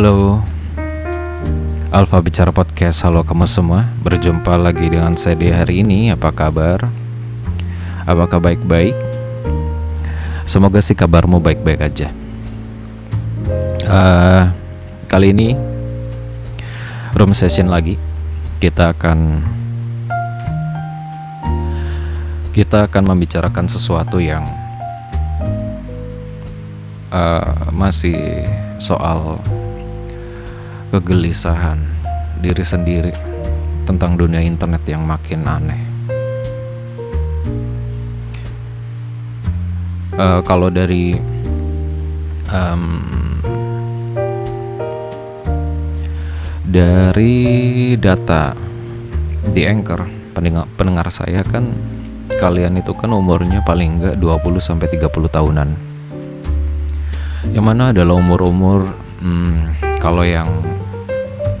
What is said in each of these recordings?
Halo. Alfa Bicara Podcast Halo kamu semua. Berjumpa lagi dengan saya di hari ini. Apa kabar? Apakah baik-baik? Semoga sih kabarmu baik-baik aja. Uh, Kali ini Room session lagi. Kita akan Kita akan membicarakan sesuatu yang uh, Masih soal kegelisahan diri sendiri tentang dunia internet yang makin aneh. Uh, kalau dari um, dari data di Anchor pendengar, pendengar saya kan kalian itu kan umurnya paling enggak 20 sampai 30 tahunan. Yang mana adalah umur-umur hmm, kalau yang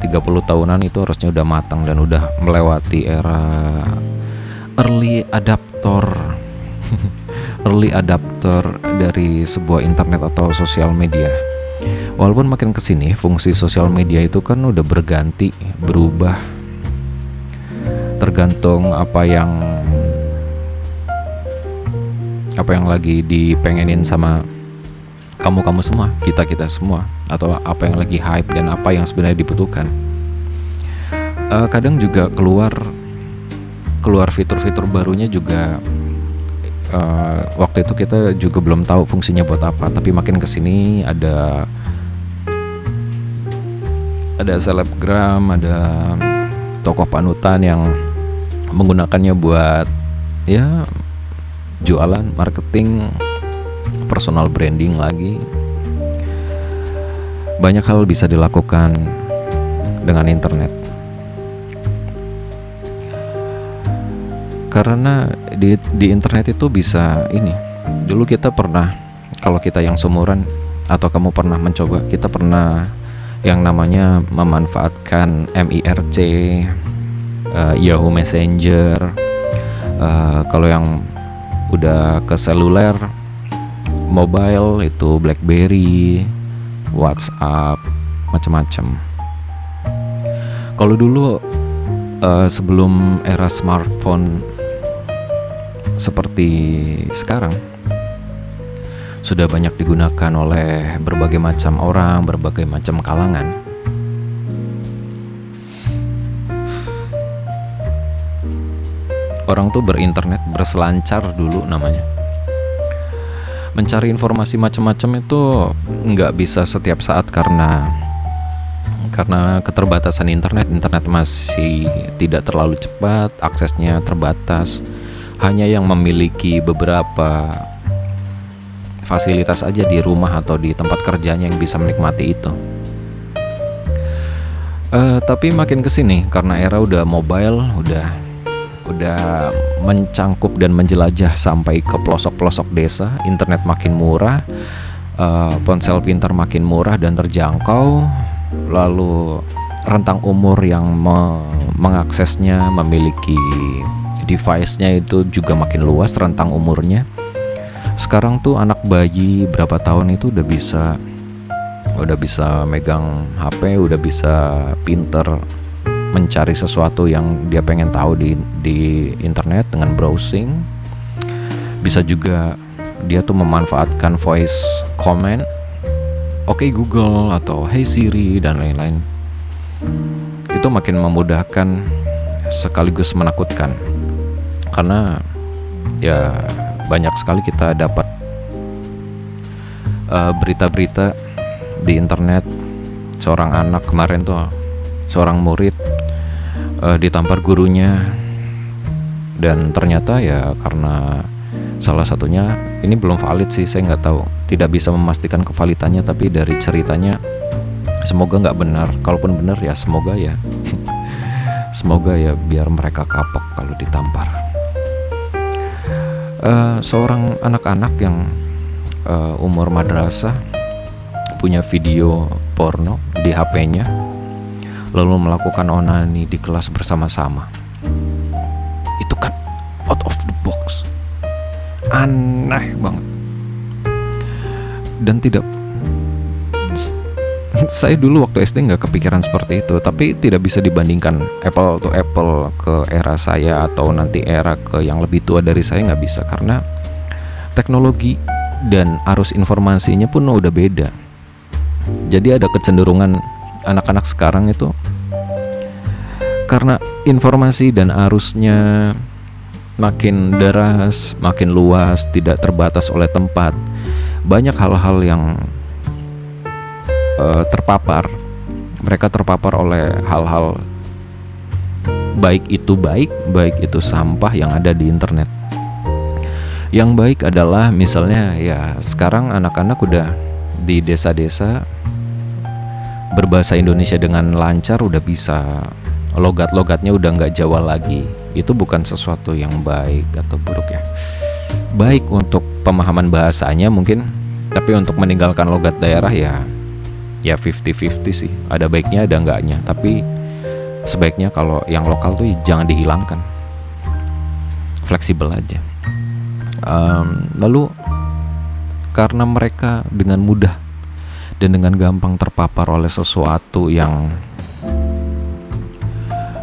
30 tahunan itu harusnya udah matang dan udah melewati era early adapter. Early adapter dari sebuah internet atau sosial media. Walaupun makin ke sini fungsi sosial media itu kan udah berganti berubah. Tergantung apa yang apa yang lagi dipengenin sama kamu-kamu semua kita-kita semua atau apa yang lagi hype dan apa yang sebenarnya dibutuhkan. Uh, kadang juga keluar keluar fitur-fitur barunya juga uh, waktu itu kita juga belum tahu fungsinya buat apa, tapi makin ke sini ada ada selebgram, ada tokoh panutan yang menggunakannya buat ya jualan, marketing, personal branding lagi banyak hal bisa dilakukan dengan internet. Karena di di internet itu bisa ini. Dulu kita pernah kalau kita yang seumuran atau kamu pernah mencoba, kita pernah yang namanya memanfaatkan MIRC, uh, eh, Yahoo Messenger. Uh, kalau yang udah ke seluler, mobile itu BlackBerry, WhatsApp, macam-macam. Kalau dulu uh, sebelum era smartphone seperti sekarang sudah banyak digunakan oleh berbagai macam orang, berbagai macam kalangan. Orang tuh berinternet berselancar dulu namanya mencari informasi macam-macam itu nggak bisa setiap saat karena karena keterbatasan internet. Internet masih tidak terlalu cepat aksesnya terbatas. Hanya yang memiliki beberapa fasilitas aja di rumah atau di tempat kerjanya yang bisa menikmati itu. Uh, tapi makin ke sini karena era udah mobile udah udah mencangkup dan menjelajah sampai ke pelosok-pelosok desa, internet makin murah, uh, ponsel pintar makin murah dan terjangkau, lalu rentang umur yang me mengaksesnya memiliki device-nya itu juga makin luas rentang umurnya. Sekarang tuh anak bayi berapa tahun itu udah bisa udah bisa megang HP, udah bisa pinter mencari sesuatu yang dia pengen tahu di di internet dengan browsing. Bisa juga dia tuh memanfaatkan voice comment. Oke okay Google atau Hey Siri dan lain-lain. Itu makin memudahkan sekaligus menakutkan. Karena ya banyak sekali kita dapat uh, berita-berita di internet. Seorang anak kemarin tuh seorang murid uh, ditampar gurunya. Dan ternyata ya karena salah satunya ini belum valid sih saya nggak tahu. Tidak bisa memastikan kevalitannya tapi dari ceritanya semoga nggak benar. Kalaupun benar ya semoga ya. Semoga ya biar mereka kapok kalau ditampar. Uh, seorang anak-anak yang uh, umur madrasah punya video porno di HP-nya lalu melakukan onani di kelas bersama-sama. Itu kan out of the box. Aneh banget. Dan tidak saya dulu waktu SD nggak kepikiran seperti itu tapi tidak bisa dibandingkan apple to apple ke era saya atau nanti era ke yang lebih tua dari saya nggak bisa karena teknologi dan arus informasinya pun udah beda jadi ada kecenderungan anak-anak sekarang itu karena informasi dan arusnya makin deras, makin luas, tidak terbatas oleh tempat. Banyak hal-hal yang uh, terpapar. Mereka terpapar oleh hal-hal baik itu baik, baik itu sampah yang ada di internet. Yang baik adalah misalnya ya sekarang anak-anak udah di desa-desa berbahasa Indonesia dengan lancar udah bisa logat-logatnya udah nggak Jawa lagi. Itu bukan sesuatu yang baik atau buruk ya. Baik untuk pemahaman bahasanya mungkin tapi untuk meninggalkan logat daerah ya ya 50-50 sih. Ada baiknya ada enggaknya tapi sebaiknya kalau yang lokal tuh jangan dihilangkan. Fleksibel aja. Um, lalu karena mereka dengan mudah dan dengan gampang terpapar oleh sesuatu yang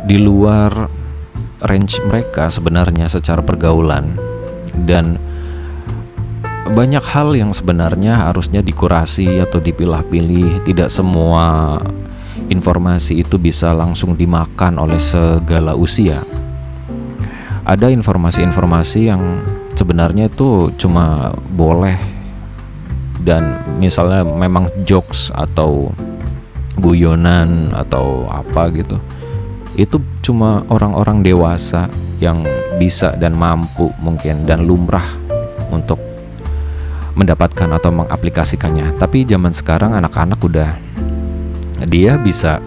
di luar range mereka sebenarnya secara pergaulan. Dan banyak hal yang sebenarnya harusnya dikurasi atau dipilah-pilih. Tidak semua informasi itu bisa langsung dimakan oleh segala usia. Ada informasi-informasi yang sebenarnya itu cuma boleh dan misalnya memang jokes atau guyonan atau apa gitu itu cuma orang-orang dewasa yang bisa dan mampu mungkin dan lumrah untuk mendapatkan atau mengaplikasikannya. Tapi zaman sekarang anak-anak udah dia bisa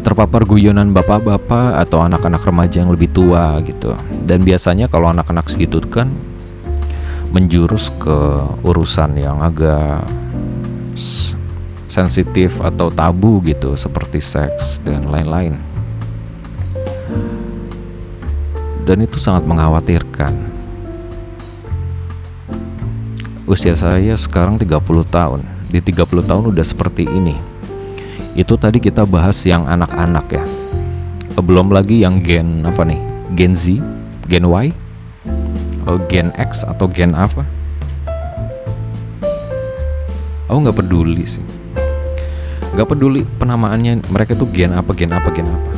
terpapar guyonan bapak-bapak atau anak-anak remaja yang lebih tua gitu. Dan biasanya kalau anak-anak segitu kan menjurus ke urusan yang agak sensitif atau tabu gitu seperti seks dan lain-lain. Dan itu sangat mengkhawatirkan. Usia saya sekarang 30 tahun. Di 30 tahun udah seperti ini. Itu tadi kita bahas yang anak-anak ya. Belum lagi yang gen apa nih? Gen Z, Gen Y, oh, Gen X atau Gen apa? Aku nggak peduli sih nggak peduli penamaannya mereka tuh gen apa gen apa gen apa.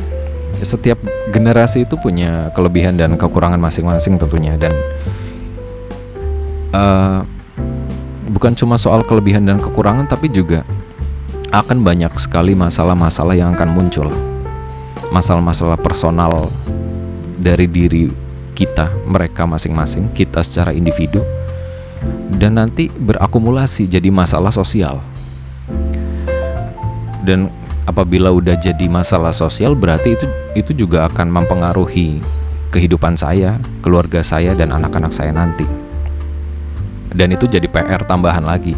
Setiap generasi itu punya kelebihan dan kekurangan masing-masing tentunya. Dan uh, bukan cuma soal kelebihan dan kekurangan tapi juga akan banyak sekali masalah-masalah yang akan muncul. Masalah-masalah personal dari diri kita mereka masing-masing kita secara individu. Dan nanti berakumulasi jadi masalah sosial dan apabila udah jadi masalah sosial berarti itu itu juga akan mempengaruhi kehidupan saya, keluarga saya dan anak-anak saya nanti. Dan itu jadi PR tambahan lagi.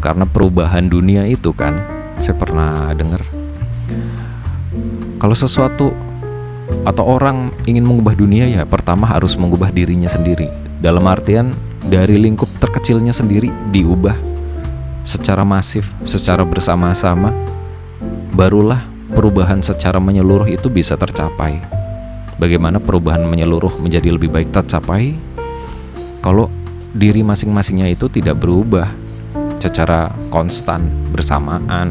Karena perubahan dunia itu kan saya pernah dengar kalau sesuatu atau orang ingin mengubah dunia ya pertama harus mengubah dirinya sendiri. Dalam artian dari lingkup terkecilnya sendiri diubah secara masif, secara bersama-sama, barulah perubahan secara menyeluruh itu bisa tercapai. Bagaimana perubahan menyeluruh menjadi lebih baik tercapai kalau diri masing-masingnya itu tidak berubah secara konstan bersamaan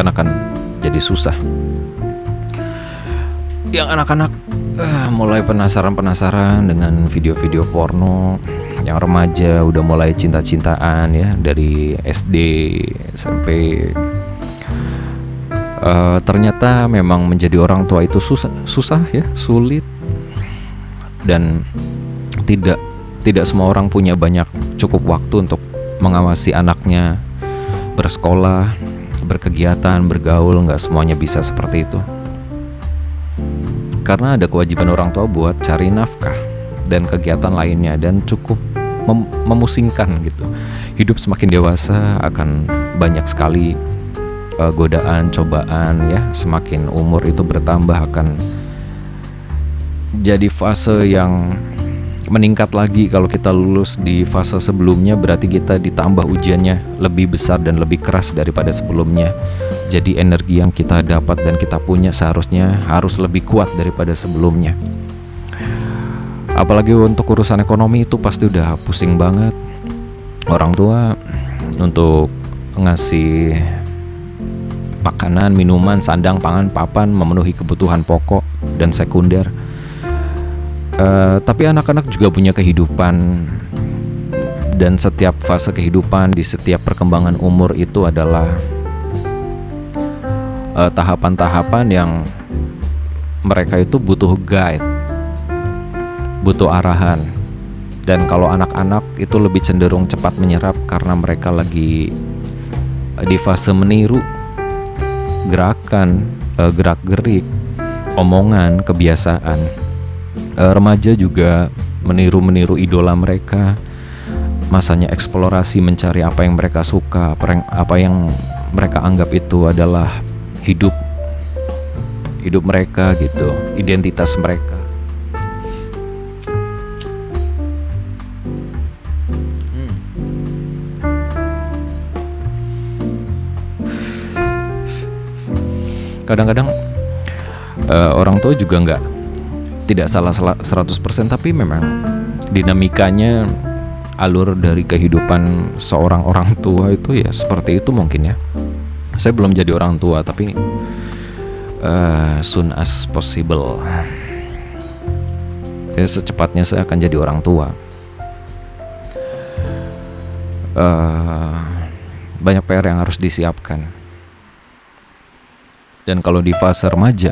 kan jadi susah yang anak-anak uh, mulai penasaran-penasaran dengan video-video porno yang remaja udah mulai cinta-cintaan ya dari SD SMP uh, ternyata memang menjadi orang tua itu susah susah ya sulit. Dan tidak tidak semua orang punya banyak cukup waktu untuk mengawasi anaknya. Bersekolah berkegiatan bergaul nggak semuanya bisa seperti itu. Karena ada kewajiban orang tua buat cari nafkah dan kegiatan lainnya dan cukup mem memusingkan gitu. Hidup semakin dewasa akan banyak sekali uh, godaan, cobaan ya. Semakin umur itu bertambah akan jadi fase yang meningkat lagi kalau kita lulus di fase sebelumnya berarti kita ditambah ujiannya lebih besar dan lebih keras daripada sebelumnya. Jadi energi yang kita dapat dan kita punya seharusnya harus lebih kuat daripada sebelumnya. Apalagi untuk urusan ekonomi itu pasti udah pusing banget. Orang tua untuk ngasih makanan, minuman, sandang, pangan, papan memenuhi kebutuhan pokok dan sekunder. Eh, tapi anak-anak juga punya kehidupan. Dan setiap fase kehidupan di setiap perkembangan umur itu adalah tahapan tahapan-tahapan yang mereka itu butuh guide, butuh arahan. Dan kalau anak-anak itu lebih cenderung cepat menyerap karena mereka lagi di fase meniru. Gerakan, uh, gerak-gerik, omongan, kebiasaan. Uh, remaja juga meniru-meniru idola mereka. Masanya eksplorasi mencari apa yang mereka suka apa yang mereka anggap itu adalah hidup hidup mereka gitu identitas mereka kadang-kadang uh, orang tua juga nggak tidak salah 100% tapi memang dinamikanya alur dari kehidupan seorang orang tua itu ya seperti itu mungkin ya. Saya belum jadi orang tua tapi uh, soon as possible. Ya, secepatnya saya akan jadi orang tua. Uh, banyak PR yang harus disiapkan. Dan kalau di fase remaja,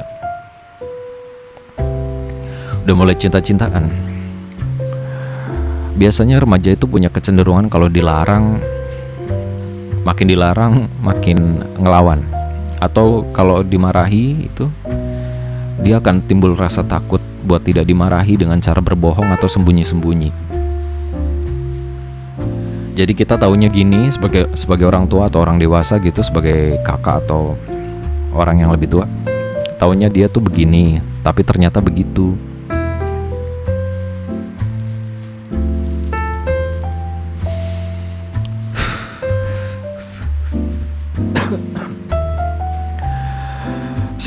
udah mulai cinta-cintaan. Biasanya remaja itu punya kecenderungan kalau dilarang makin dilarang makin ngelawan atau kalau dimarahi itu dia akan timbul rasa takut buat tidak dimarahi dengan cara berbohong atau sembunyi-sembunyi. Jadi kita taunya gini sebagai sebagai orang tua atau orang dewasa gitu sebagai kakak atau orang yang lebih tua. Taunya dia tuh begini, tapi ternyata begitu.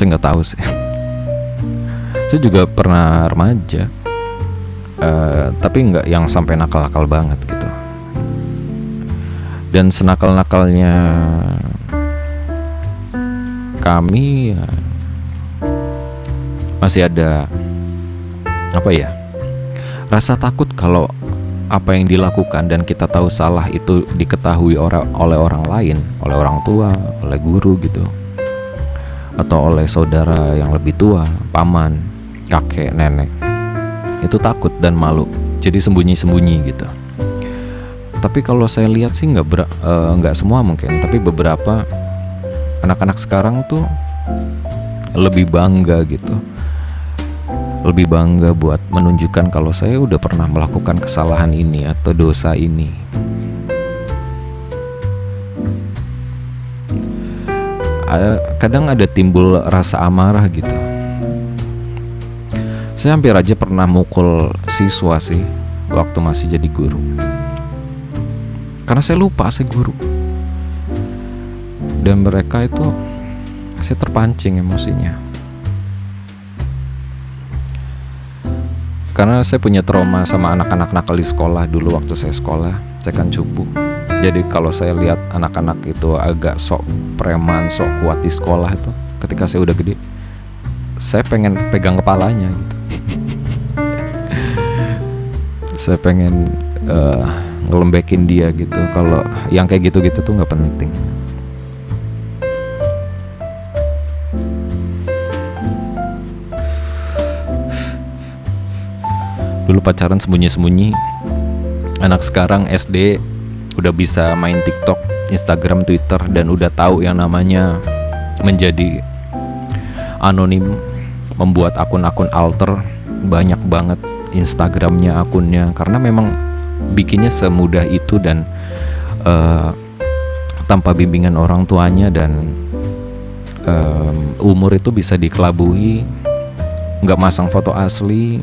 saya nggak tahu sih saya juga pernah remaja uh, tapi nggak yang sampai nakal-nakal banget gitu dan senakal-nakalnya kami ya, masih ada apa ya rasa takut kalau apa yang dilakukan dan kita tahu salah itu diketahui oleh orang lain, oleh orang tua, oleh guru gitu atau oleh saudara yang lebih tua, paman, kakek, nenek. Itu takut dan malu, jadi sembunyi-sembunyi gitu. Tapi kalau saya lihat sih nggak uh, nggak semua mungkin, tapi beberapa anak-anak sekarang tuh lebih bangga gitu, lebih bangga buat menunjukkan kalau saya udah pernah melakukan kesalahan ini atau dosa ini. Kadang ada timbul rasa amarah gitu. Saya hampir aja pernah mukul siswa sih waktu masih jadi guru. Karena saya lupa saya guru dan mereka itu saya terpancing emosinya. Karena saya punya trauma sama anak-anak nakal di sekolah dulu waktu saya sekolah saya kan cupu. Jadi kalau saya lihat anak-anak itu agak sok preman sok kuat di sekolah itu ketika saya udah gede saya pengen pegang kepalanya gitu. Saya pengen uh, ngelembekin dia gitu. Kalau yang kayak gitu-gitu tuh nggak penting dulu pacaran sembunyi-sembunyi. Anak sekarang SD udah bisa main TikTok, Instagram, Twitter dan udah tahu yang namanya menjadi anonim, membuat akun-akun alter. Banyak banget Instagramnya akunnya karena memang bikinnya semudah itu dan uh, tanpa bimbingan orang tuanya dan um, umur itu bisa dikelabui nggak masang foto asli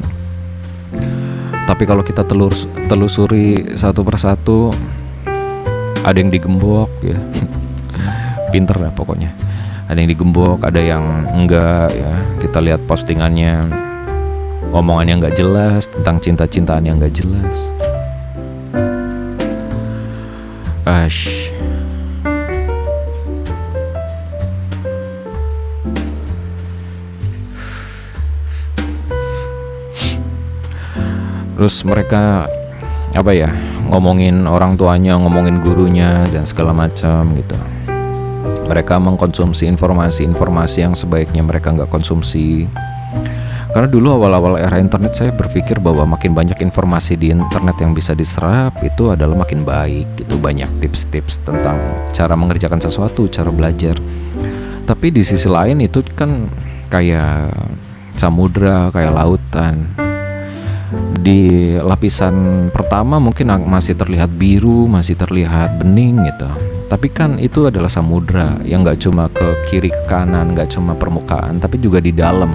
tapi kalau kita telur telusuri satu persatu ada yang digembok ya. Pinter lah pokoknya. Ada yang digembok ada yang enggak ya. Kita lihat postingannya. Omongannya nggak jelas tentang cinta-cintaan yang nggak jelas. Ash. Terus mereka apa ya ngomongin orang tuanya, ngomongin gurunya dan segala macam gitu. Mereka mengkonsumsi informasi-informasi yang sebaiknya mereka nggak konsumsi. Karena dulu awal-awal era internet saya berpikir bahwa makin banyak informasi di internet yang bisa diserap itu adalah makin baik. Itu banyak tips-tips tentang cara mengerjakan sesuatu, cara belajar. Tapi di sisi lain itu kan kayak samudra, kayak lautan di lapisan pertama mungkin masih terlihat biru, masih terlihat bening gitu. Tapi kan itu adalah samudra yang nggak cuma ke kiri ke kanan, nggak cuma permukaan, tapi juga di dalam.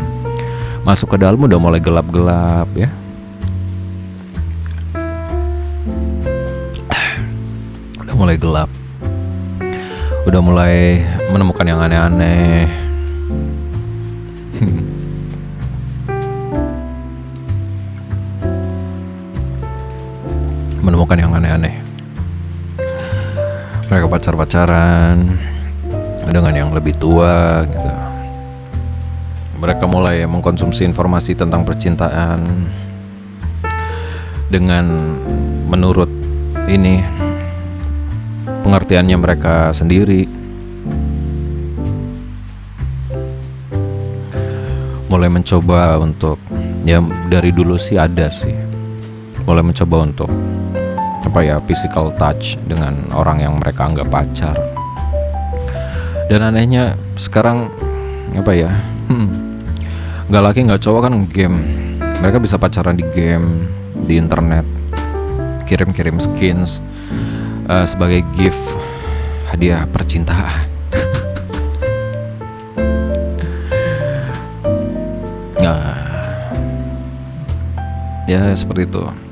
Masuk ke dalam udah mulai gelap-gelap ya. Udah mulai gelap. Udah mulai menemukan yang aneh-aneh. Mereka pacar-pacaran dengan yang lebih tua gitu. Mereka mulai mengkonsumsi informasi tentang percintaan dengan menurut ini pengertiannya mereka sendiri. Mulai mencoba untuk ya dari dulu sih ada sih. Mulai mencoba untuk apa ya physical touch dengan orang yang mereka anggap pacar. Dan anehnya sekarang apa ya hmm, nggak laki nggak cowok kan game. Mereka bisa pacaran di game di internet kirim-kirim skins uh, sebagai gift hadiah percintaan. Nah ya seperti itu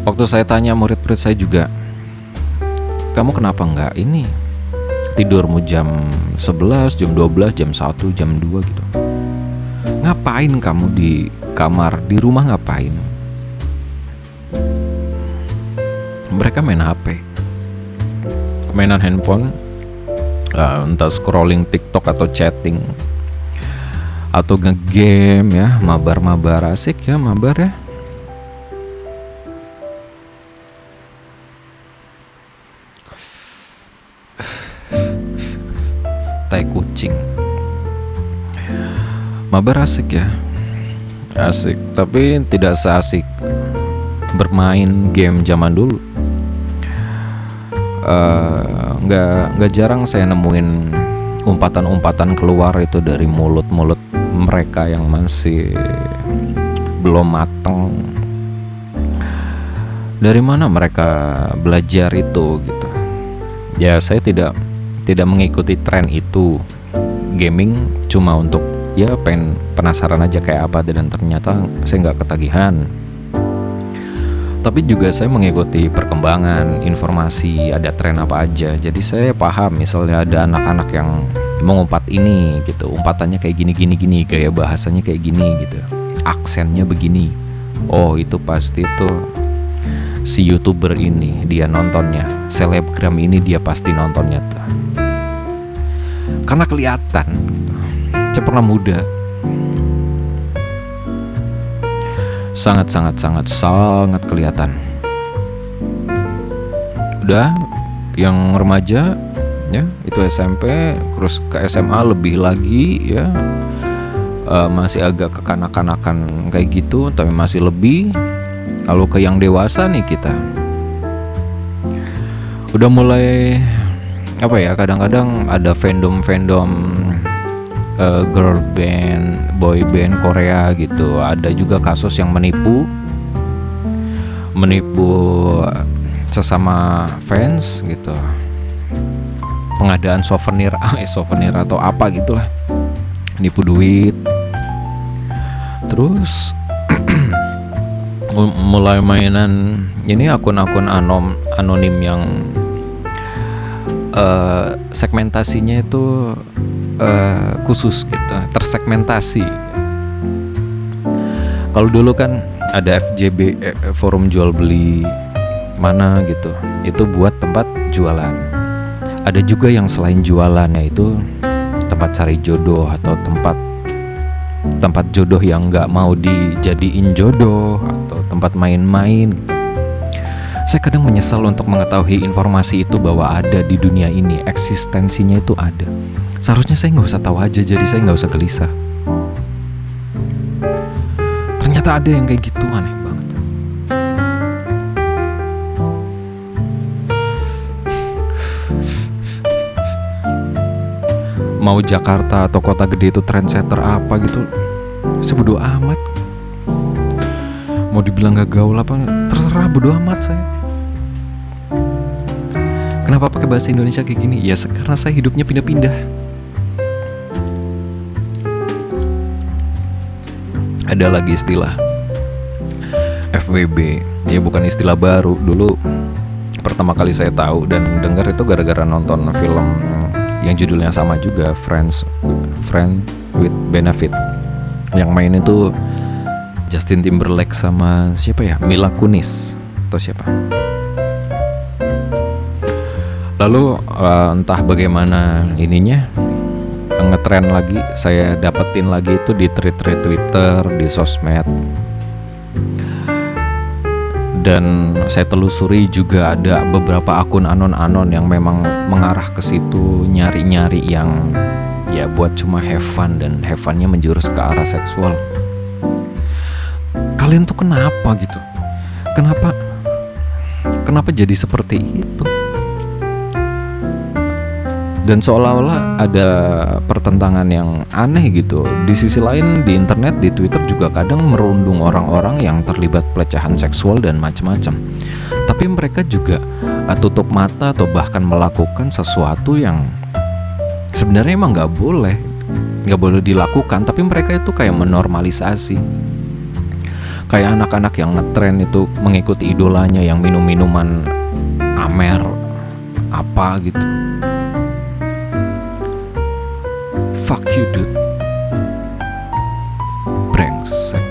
Waktu saya tanya murid-murid saya juga, kamu kenapa nggak ini tidurmu jam 11, jam 12, jam 1, jam 2 gitu. Ngapain kamu di kamar, di rumah ngapain? Mereka main HP. Mainan handphone, uh, entah scrolling TikTok atau chatting atau ngegame ya, mabar-mabar asik ya, mabar ya tai kucing. Mabar asik ya. Asik tapi tidak seasik bermain game zaman dulu. Uh, nggak nggak jarang saya nemuin umpatan-umpatan keluar itu dari mulut-mulut mereka yang masih belum mateng. Dari mana mereka belajar itu gitu? Ya saya tidak tidak mengikuti tren itu. Gaming cuma untuk ya pengen penasaran aja kayak apa dan ternyata saya nggak ketagihan. Tapi juga saya mengikuti perkembangan informasi ada tren apa aja. Jadi saya paham misalnya ada anak-anak yang mengumpat ini gitu. Umpatannya kayak gini gini gini kayak bahasanya kayak gini gitu. Aksennya begini. Oh itu pasti tuh si youtuber ini dia nontonnya. Selebgram ini dia pasti nontonnya tuh karena kelihatan gitu. saya pernah muda. Sangat sangat sangat sangat kelihatan. Udah yang remaja ya itu SMP terus ke SMA lebih lagi ya. Uh, masih agak kekanak-kanakan kayak gitu tapi masih lebih. Kalau ke yang dewasa nih kita. Udah mulai apa ya kadang-kadang ada fandom-fandom uh, girl band, boy band Korea gitu. Ada juga kasus yang menipu menipu sesama fans gitu. Pengadaan souvenir, eh souvenir atau apa gitulah. Nipu duit. Terus mulai mainan ini akun-akun anom anonim yang uh, segmentasinya itu uh, khusus gitu tersegmentasi kalau dulu kan ada FJB eh, forum jual beli mana gitu itu buat tempat jualan ada juga yang selain jualan yaitu tempat cari jodoh atau tempat tempat jodoh yang nggak mau dijadiin jodoh atau tempat main-main gitu. Saya kadang menyesal untuk mengetahui informasi itu bahwa ada di dunia ini, eksistensinya itu ada. Seharusnya saya nggak usah tahu aja, jadi saya nggak usah gelisah. Ternyata ada yang kayak gitu aneh banget. Mau Jakarta atau kota gede itu trendsetter apa gitu, saya amat. Mau dibilang gak gaul apa, terserah bodo amat saya. Kenapa pakai bahasa Indonesia kayak gini? Ya karena saya hidupnya pindah-pindah. Ada lagi istilah FWB. Ya bukan istilah baru. Dulu pertama kali saya tahu dan dengar itu gara-gara nonton film yang judulnya sama juga Friends Friend with Benefit. Yang main itu Justin Timberlake sama siapa ya? Mila Kunis atau siapa? Lalu uh, entah bagaimana ininya ngetren lagi, saya dapetin lagi itu di tweet-tweet Twitter, di sosmed. Dan saya telusuri juga ada beberapa akun anon-anon yang memang mengarah ke situ nyari-nyari yang ya buat cuma have fun dan have funnya menjurus ke arah seksual. Kalian tuh kenapa gitu? Kenapa? Kenapa jadi seperti itu? Dan seolah-olah ada pertentangan yang aneh gitu. Di sisi lain di internet, di Twitter juga kadang merundung orang-orang yang terlibat pelecehan seksual dan macam-macam. Tapi mereka juga uh, tutup mata atau bahkan melakukan sesuatu yang sebenarnya emang nggak boleh, nggak boleh dilakukan. Tapi mereka itu kayak menormalisasi. Kayak anak-anak yang ngetren itu mengikuti idolanya yang minum minuman amer apa gitu Fuck you dude. Brengsek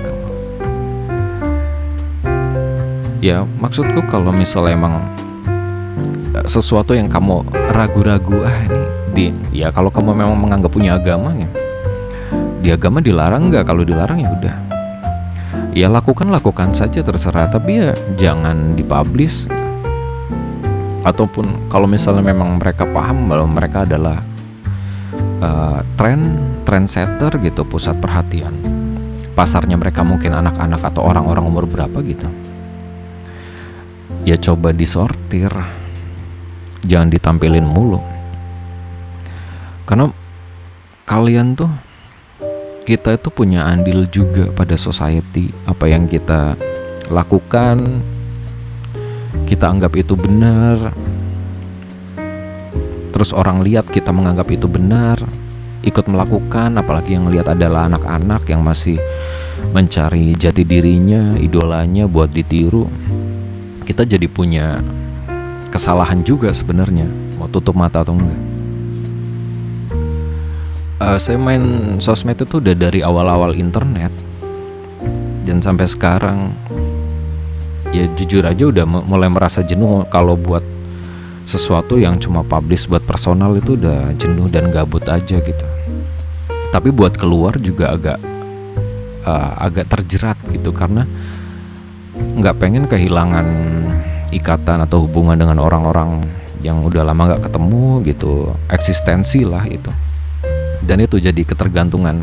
Ya maksudku kalau misalnya emang eh, Sesuatu yang kamu ragu-ragu Ah ini di Ya kalau kamu memang menganggap punya agama ya. Di agama dilarang nggak? Kalau dilarang ya udah. Ya lakukan lakukan saja terserah. Tapi ya jangan dipublish. Ataupun kalau misalnya memang mereka paham bahwa mereka adalah uh, tren trendsetter gitu pusat perhatian. Pasarnya mereka mungkin anak-anak atau orang-orang umur berapa gitu. Ya coba disortir. Jangan ditampilin mulu. Karena kalian tuh kita itu punya andil juga pada society. Apa yang kita lakukan kita anggap itu benar terus orang lihat kita menganggap itu benar ikut melakukan apalagi yang lihat adalah anak-anak yang masih mencari jati dirinya idolanya buat ditiru. Kita jadi punya kesalahan juga sebenarnya mau tutup mata atau enggak. Uh, saya main sosmed itu udah dari awal-awal internet dan sampai sekarang ya jujur aja udah mulai merasa jenuh kalau buat sesuatu yang cuma publish buat personal itu udah jenuh dan gabut aja gitu. Tapi buat keluar juga agak uh, agak terjerat gitu karena nggak pengen kehilangan ikatan atau hubungan dengan orang-orang yang udah lama nggak ketemu gitu eksistensi lah itu. Dan itu jadi ketergantungan.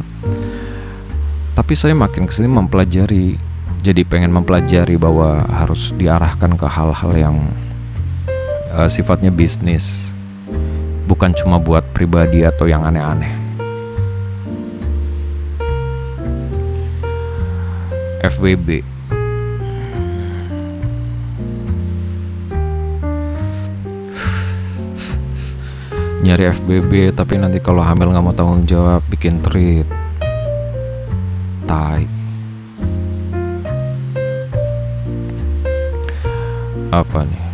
Tapi saya makin ke sini mempelajari jadi pengen mempelajari bahwa harus diarahkan ke hal-hal yang uh, sifatnya bisnis, bukan cuma buat pribadi atau yang aneh-aneh. FWB nyari FBB tapi nanti kalau hamil nggak mau tanggung jawab bikin treat tai apa nih?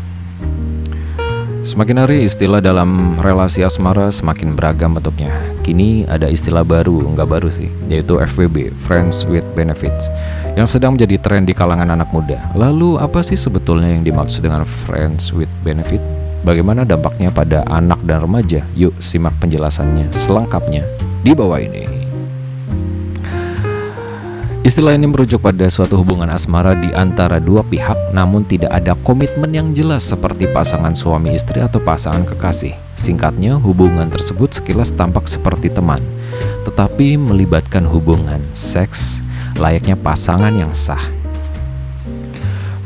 Semakin hari istilah dalam relasi asmara semakin beragam bentuknya. Kini ada istilah baru, nggak baru sih, yaitu FWB, Friends with Benefits, yang sedang menjadi tren di kalangan anak muda. Lalu apa sih sebetulnya yang dimaksud dengan Friends with Benefit? Bagaimana dampaknya pada anak dan remaja? Yuk simak penjelasannya selengkapnya di bawah ini. Istilah ini merujuk pada suatu hubungan asmara di antara dua pihak namun tidak ada komitmen yang jelas seperti pasangan suami istri atau pasangan kekasih. Singkatnya, hubungan tersebut sekilas tampak seperti teman, tetapi melibatkan hubungan seks layaknya pasangan yang sah.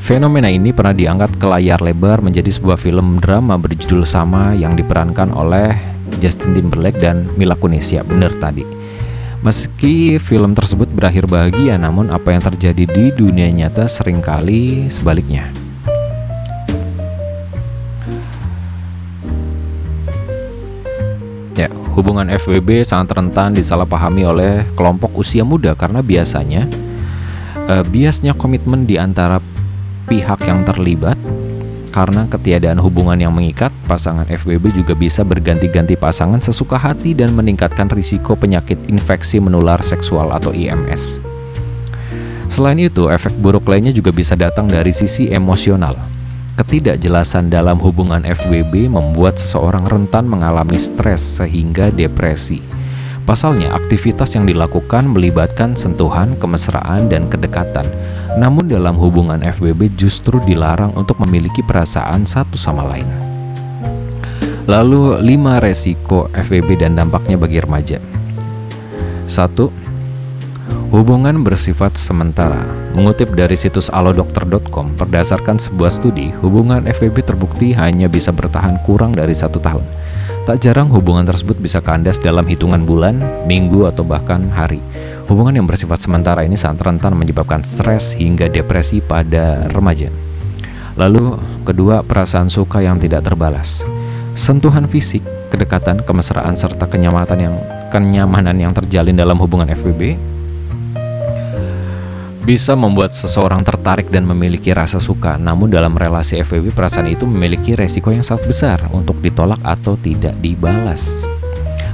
Fenomena ini pernah diangkat ke layar lebar menjadi sebuah film drama berjudul sama yang diperankan oleh Justin Timberlake dan Mila Kunis. Ya, bener tadi. Meski film tersebut berakhir bahagia, namun apa yang terjadi di dunia nyata sering kali sebaliknya. Ya, hubungan FWB sangat rentan disalahpahami oleh kelompok usia muda karena biasanya eh, biasnya komitmen di antara pihak yang terlibat karena ketiadaan hubungan yang mengikat, pasangan FWB juga bisa berganti-ganti pasangan sesuka hati dan meningkatkan risiko penyakit infeksi menular seksual atau IMS. Selain itu, efek buruk lainnya juga bisa datang dari sisi emosional. Ketidakjelasan dalam hubungan FWB membuat seseorang rentan mengalami stres sehingga depresi. Pasalnya, aktivitas yang dilakukan melibatkan sentuhan, kemesraan, dan kedekatan, namun dalam hubungan FWB justru dilarang untuk memiliki perasaan satu sama lain. Lalu 5 resiko FWB dan dampaknya bagi remaja. 1. Hubungan bersifat sementara. Mengutip dari situs alodokter.com, berdasarkan sebuah studi, hubungan FWB terbukti hanya bisa bertahan kurang dari satu tahun. Tak jarang hubungan tersebut bisa kandas dalam hitungan bulan, minggu, atau bahkan hari. Hubungan yang bersifat sementara ini sangat rentan menyebabkan stres hingga depresi pada remaja. Lalu, kedua, perasaan suka yang tidak terbalas. Sentuhan fisik, kedekatan, kemesraan, serta kenyamanan yang kenyamanan yang terjalin dalam hubungan FWB bisa membuat seseorang tertarik dan memiliki rasa suka. Namun dalam relasi FWB perasaan itu memiliki resiko yang sangat besar untuk ditolak atau tidak dibalas.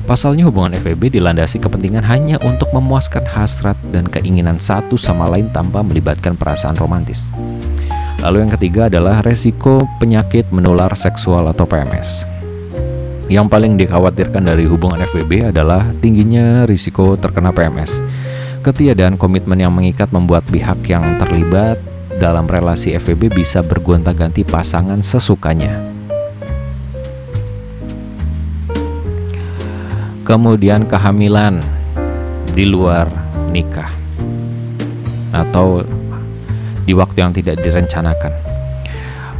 Pasalnya hubungan FWB dilandasi kepentingan hanya untuk memuaskan hasrat dan keinginan satu sama lain tanpa melibatkan perasaan romantis. Lalu yang ketiga adalah resiko penyakit menular seksual atau PMS. Yang paling dikhawatirkan dari hubungan FWB adalah tingginya risiko terkena PMS Ketiadaan komitmen yang mengikat membuat pihak yang terlibat dalam relasi FWB bisa bergonta-ganti pasangan sesukanya. Kemudian kehamilan di luar nikah atau di waktu yang tidak direncanakan.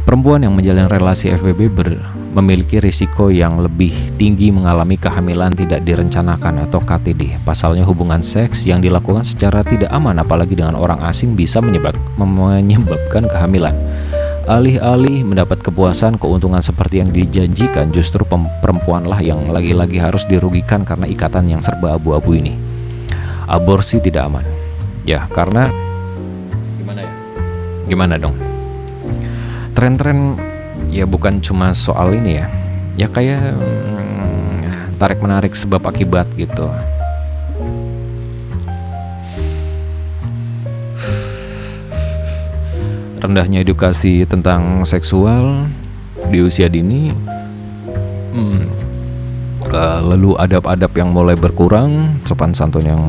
Perempuan yang menjalin relasi FWB ber memiliki risiko yang lebih tinggi mengalami kehamilan tidak direncanakan atau KTD. Pasalnya hubungan seks yang dilakukan secara tidak aman apalagi dengan orang asing bisa menyebab, menyebabkan kehamilan. Alih-alih mendapat kepuasan keuntungan seperti yang dijanjikan, justru perempuanlah yang lagi-lagi harus dirugikan karena ikatan yang serba abu-abu ini. Aborsi tidak aman. Ya, karena gimana ya? Gimana dong? Tren-tren ya bukan cuma soal ini ya ya kayak hmm, tarik menarik sebab akibat gitu rendahnya edukasi tentang seksual di usia dini hmm, uh, lalu adab-adab yang mulai berkurang sopan santun yang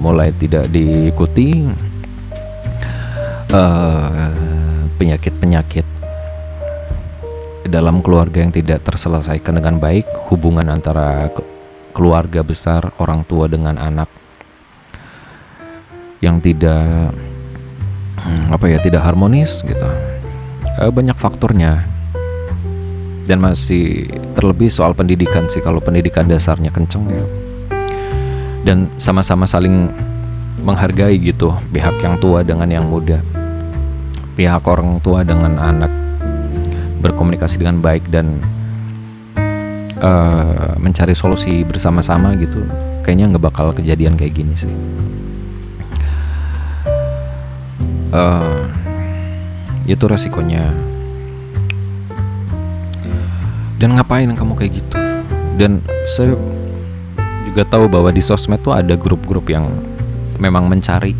mulai tidak diikuti uh, penyakit-penyakit dalam keluarga yang tidak terselesaikan dengan baik, hubungan antara keluarga besar, orang tua dengan anak yang tidak apa ya, tidak harmonis gitu. Eh, banyak faktornya. Dan masih terlebih soal pendidikan sih kalau pendidikan dasarnya kenceng ya. Dan sama-sama saling menghargai gitu pihak yang tua dengan yang muda. Pihak orang tua dengan anak berkomunikasi dengan baik dan uh, mencari solusi bersama-sama gitu kayaknya nggak bakal kejadian kayak gini sih uh, itu resikonya. Dan ngapain kamu kayak gitu? Dan saya juga tahu bahwa di sosmed tuh ada grup-grup yang memang mencari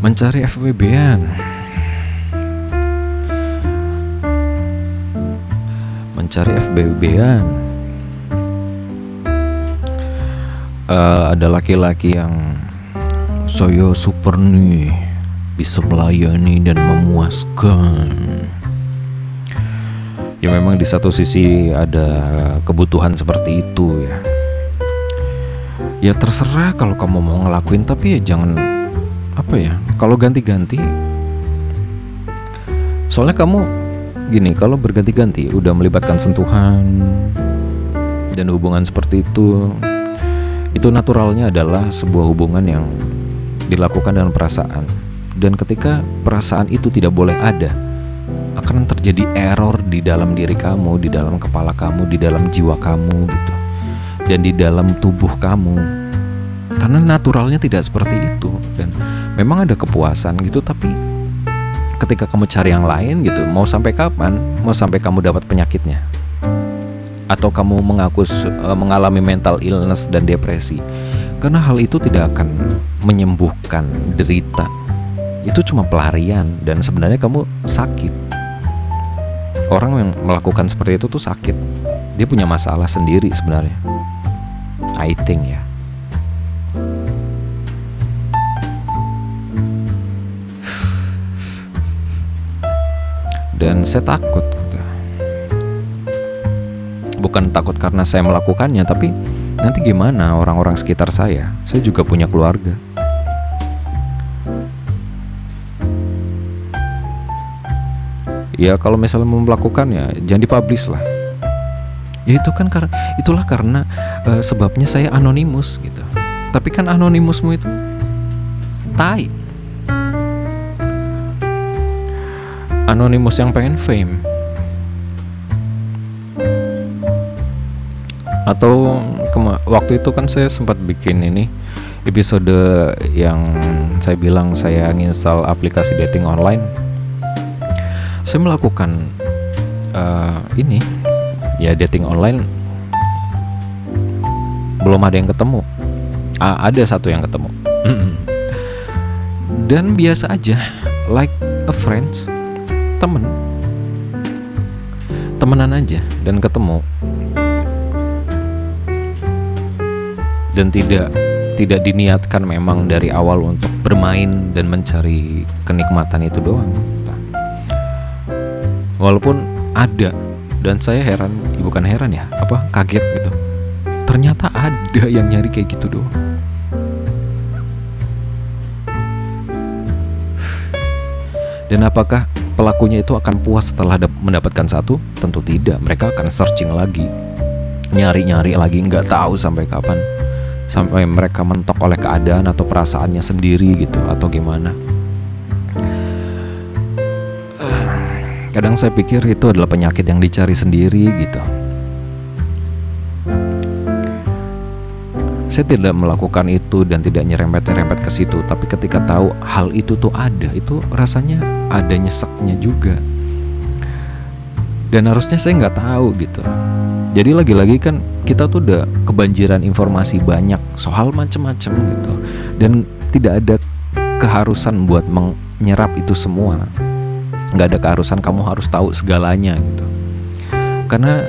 mencari FWB-an mencari FWB-an uh, ada laki-laki yang saya super nih bisa melayani dan memuaskan. Ya memang di satu sisi ada kebutuhan seperti itu ya. Ya terserah kalau kamu mau ngelakuin tapi ya jangan apa ya kalau ganti-ganti. Soalnya kamu gini kalau berganti-ganti udah melibatkan sentuhan dan hubungan seperti itu itu naturalnya adalah sebuah hubungan yang dilakukan dengan perasaan. Dan ketika perasaan itu tidak boleh ada akan terjadi error di dalam diri kamu di dalam kepala kamu di dalam jiwa kamu gitu. Dan di dalam tubuh kamu. Karena naturalnya tidak seperti itu. Dan memang ada kepuasan gitu tapi ketika kamu cari yang lain gitu mau sampai kapan? Mau sampai kamu dapat penyakitnya? Atau kamu mengaku uh, mengalami mental illness dan depresi karena hal itu tidak akan menyembuhkan derita. Itu cuma pelarian dan sebenarnya kamu sakit. Orang yang melakukan seperti itu tuh sakit. Dia punya masalah sendiri sebenarnya. I think ya. Dan saya takut. Bukan takut karena saya melakukannya tapi nanti gimana orang-orang sekitar saya? Saya juga punya keluarga. Ya kalau misalnya mau melakukan ya jangan dipublish lah. Ya itu kan karena itulah karena uh, sebabnya saya anonimus gitu. Tapi kan anonimusmu itu tai. Anonymous yang pengen fame. Atau waktu itu kan saya sempat bikin ini episode yang saya bilang saya nginstal aplikasi dating online. Saya melakukan uh, ini ya dating online belum ada yang ketemu. Ah, ada satu yang ketemu. Dan biasa aja like a friends temen temenan aja dan ketemu dan tidak tidak diniatkan memang dari awal untuk bermain dan mencari kenikmatan itu doang. Walaupun ada dan saya heran bukan heran ya apa kaget gitu. Ternyata ada yang nyari kayak gitu doang. Dan apakah pelakunya itu akan puas setelah mendapatkan satu? Tentu tidak. Mereka akan searching lagi, nyari-nyari lagi, nggak tahu sampai kapan, sampai mereka mentok oleh keadaan atau perasaannya sendiri gitu, atau gimana. Kadang saya pikir itu adalah penyakit yang dicari sendiri gitu. saya tidak melakukan itu dan tidak nyerempet-nyerempet ke situ tapi ketika tahu hal itu tuh ada itu rasanya ada nyeseknya juga dan harusnya saya nggak tahu gitu jadi lagi-lagi kan kita tuh udah kebanjiran informasi banyak soal macem-macem gitu. Dan tidak ada keharusan buat menyerap itu semua. Nggak ada keharusan kamu harus tahu segalanya gitu. Karena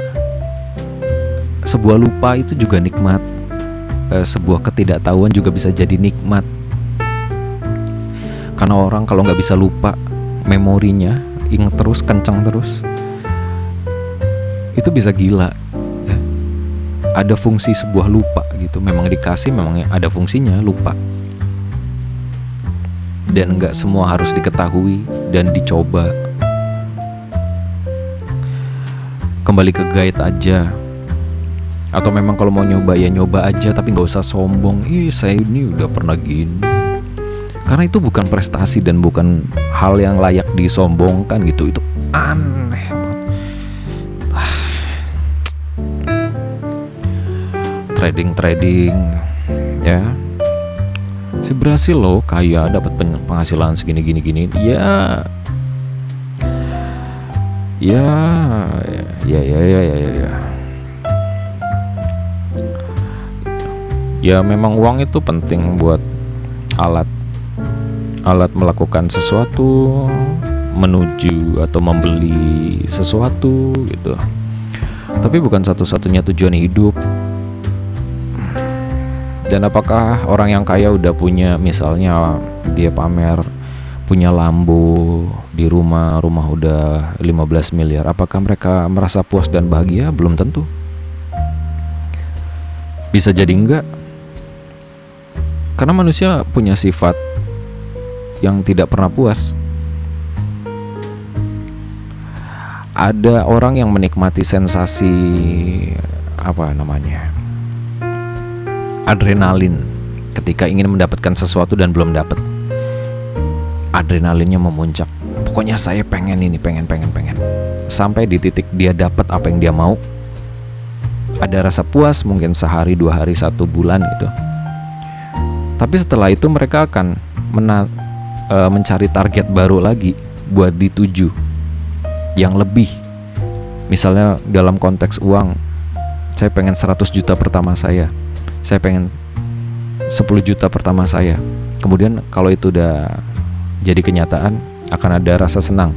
sebuah lupa itu juga nikmat. Eh, sebuah ketidaktahuan juga bisa jadi nikmat. Karena orang kalau nggak bisa lupa memorinya inget terus kencang terus itu bisa gila ya. ada fungsi sebuah lupa gitu. Memang dikasih memang ada fungsinya lupa. Dan nggak semua harus diketahui dan dicoba. Kembali ke guide aja. Atau memang kalau mau nyoba ya nyoba aja tapi nggak usah sombong. Ih saya ini udah pernah gini. Karena itu bukan prestasi dan bukan hal yang layak disombongkan gitu. Itu aneh trading trading ya. Si berhasil loh kaya dapat penghasilan segini gini gini. Ya. Ya ya ya ya ya ya ya. Ya memang uang itu penting buat alat alat melakukan sesuatu menuju atau membeli sesuatu gitu. Tapi bukan satu-satunya tujuan hidup dan apakah orang yang kaya udah punya misalnya dia pamer punya Lambo di rumah rumah udah 15 miliar apakah mereka merasa puas dan bahagia? Belum tentu. Bisa jadi enggak? Karena manusia punya sifat yang tidak pernah puas. Ada orang yang menikmati sensasi apa namanya adrenalin. Ketika ingin mendapatkan sesuatu dan belum dapat adrenalinnya memuncak. Pokoknya saya pengen ini pengen pengen pengen. Sampai di titik dia dapat apa yang dia mau. Ada rasa puas mungkin sehari dua hari satu bulan gitu. Tapi setelah itu mereka akan mena e, mencari target baru lagi buat dituju. Yang lebih. Misalnya dalam konteks uang saya pengen 100 juta pertama saya saya pengen 10 juta pertama saya. Kemudian kalau itu udah jadi kenyataan akan ada rasa senang.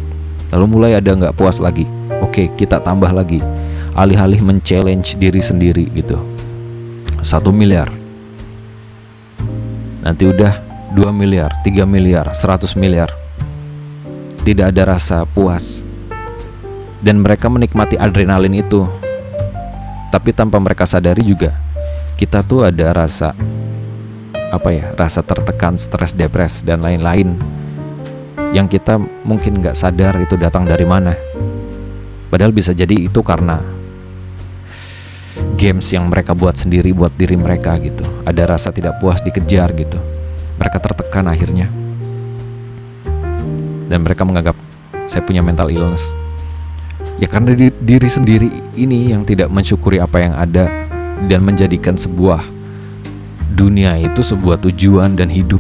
Lalu mulai ada nggak puas lagi. Oke kita tambah lagi. Alih-alih men-challenge diri sendiri gitu. Satu miliar. Nanti udah 2 miliar 3 miliar 100 miliar. Tidak ada rasa puas. Dan mereka menikmati adrenalin itu. Tapi tanpa mereka sadari juga kita tuh ada rasa apa ya, rasa tertekan, stres, depres dan lain-lain yang kita mungkin nggak sadar itu datang dari mana. Padahal bisa jadi itu karena games yang mereka buat sendiri buat diri mereka gitu. Ada rasa tidak puas dikejar gitu. Mereka tertekan akhirnya. Dan mereka menganggap saya punya mental illness Ya karena di, diri sendiri ini yang tidak mensyukuri apa yang ada dan menjadikan sebuah dunia itu sebuah tujuan dan hidup.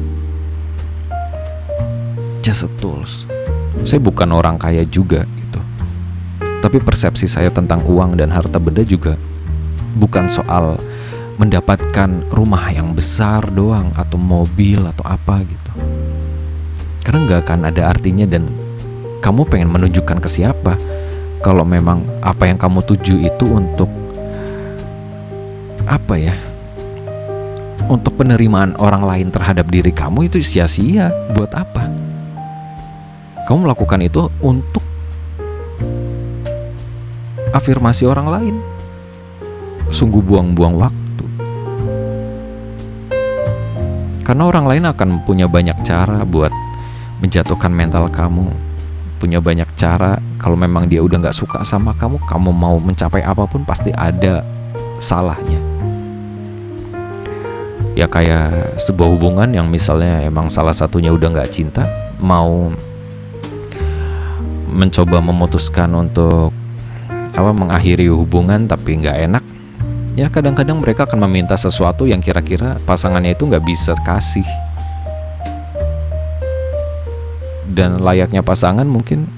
Just a tools. Saya bukan orang kaya juga gitu. Tapi persepsi saya tentang uang dan harta benda juga bukan soal mendapatkan rumah yang besar doang atau mobil atau apa gitu. Karena nggak akan ada artinya dan kamu pengen menunjukkan ke siapa kalau memang apa yang kamu tuju itu untuk apa ya? Untuk penerimaan orang lain terhadap diri kamu itu sia-sia. Buat apa? Kamu melakukan itu untuk afirmasi orang lain. Sungguh buang-buang waktu. Karena orang lain akan punya banyak cara buat menjatuhkan mental kamu. Punya banyak cara. Kalau memang dia udah nggak suka sama kamu kamu mau mencapai apa pun pasti ada salahnya ya kayak sebuah hubungan yang misalnya emang salah satunya udah nggak cinta mau mencoba memutuskan untuk apa mengakhiri hubungan tapi nggak enak ya kadang-kadang mereka akan meminta sesuatu yang kira-kira pasangannya itu nggak bisa kasih. Dan layaknya pasangan mungkin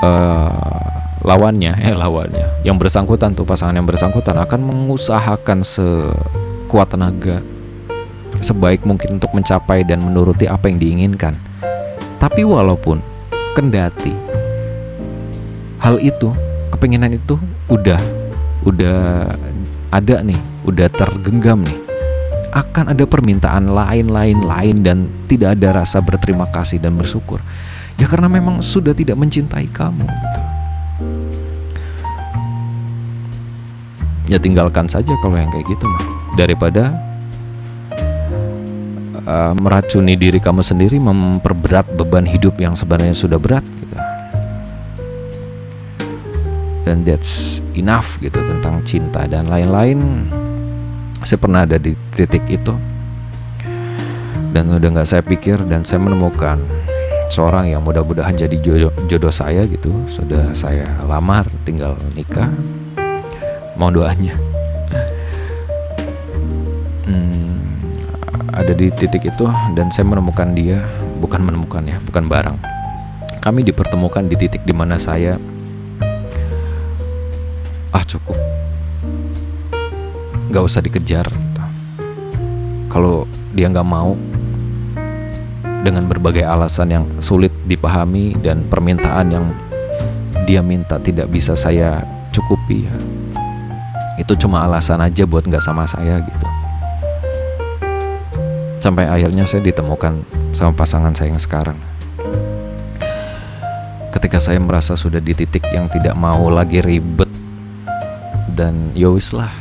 uh, lawannya eh lawannya. Yang bersangkutan tuh pasangan yang bersangkutan akan mengusahakan sekuat tenaga sebaik mungkin untuk mencapai dan menuruti apa yang diinginkan tapi walaupun kendati hal itu kepengenan itu udah udah ada nih udah tergenggam nih akan ada permintaan lain-lain lain dan tidak ada rasa berterima kasih dan bersyukur. Ya karena memang sudah tidak mencintai kamu gitu. Ya tinggalkan saja kalau yang kayak gitu mah. Daripada uh, meracuni diri kamu sendiri memperberat beban hidup yang sebenarnya sudah berat gitu. Dan that's enough gitu tentang cinta dan lain-lain. Saya pernah ada di titik itu. Dan udah nggak saya pikir dan saya menemukan seorang yang mudah-mudahan jadi jodoh, jodoh saya gitu. Sudah saya lamar tinggal nikah. Mau doanya hmm, ada di titik itu dan saya menemukan dia bukan menemukan ya bukan barang. Kami dipertemukan di titik di mana saya ah cukup. Nggak usah dikejar. Kalau dia nggak mau dengan berbagai alasan yang sulit dipahami dan permintaan yang dia minta tidak bisa saya cukupi ya itu cuma alasan aja buat nggak sama saya gitu sampai akhirnya saya ditemukan sama pasangan saya yang sekarang. Ketika saya merasa sudah di titik yang tidak mau lagi ribet dan yowis ya lah.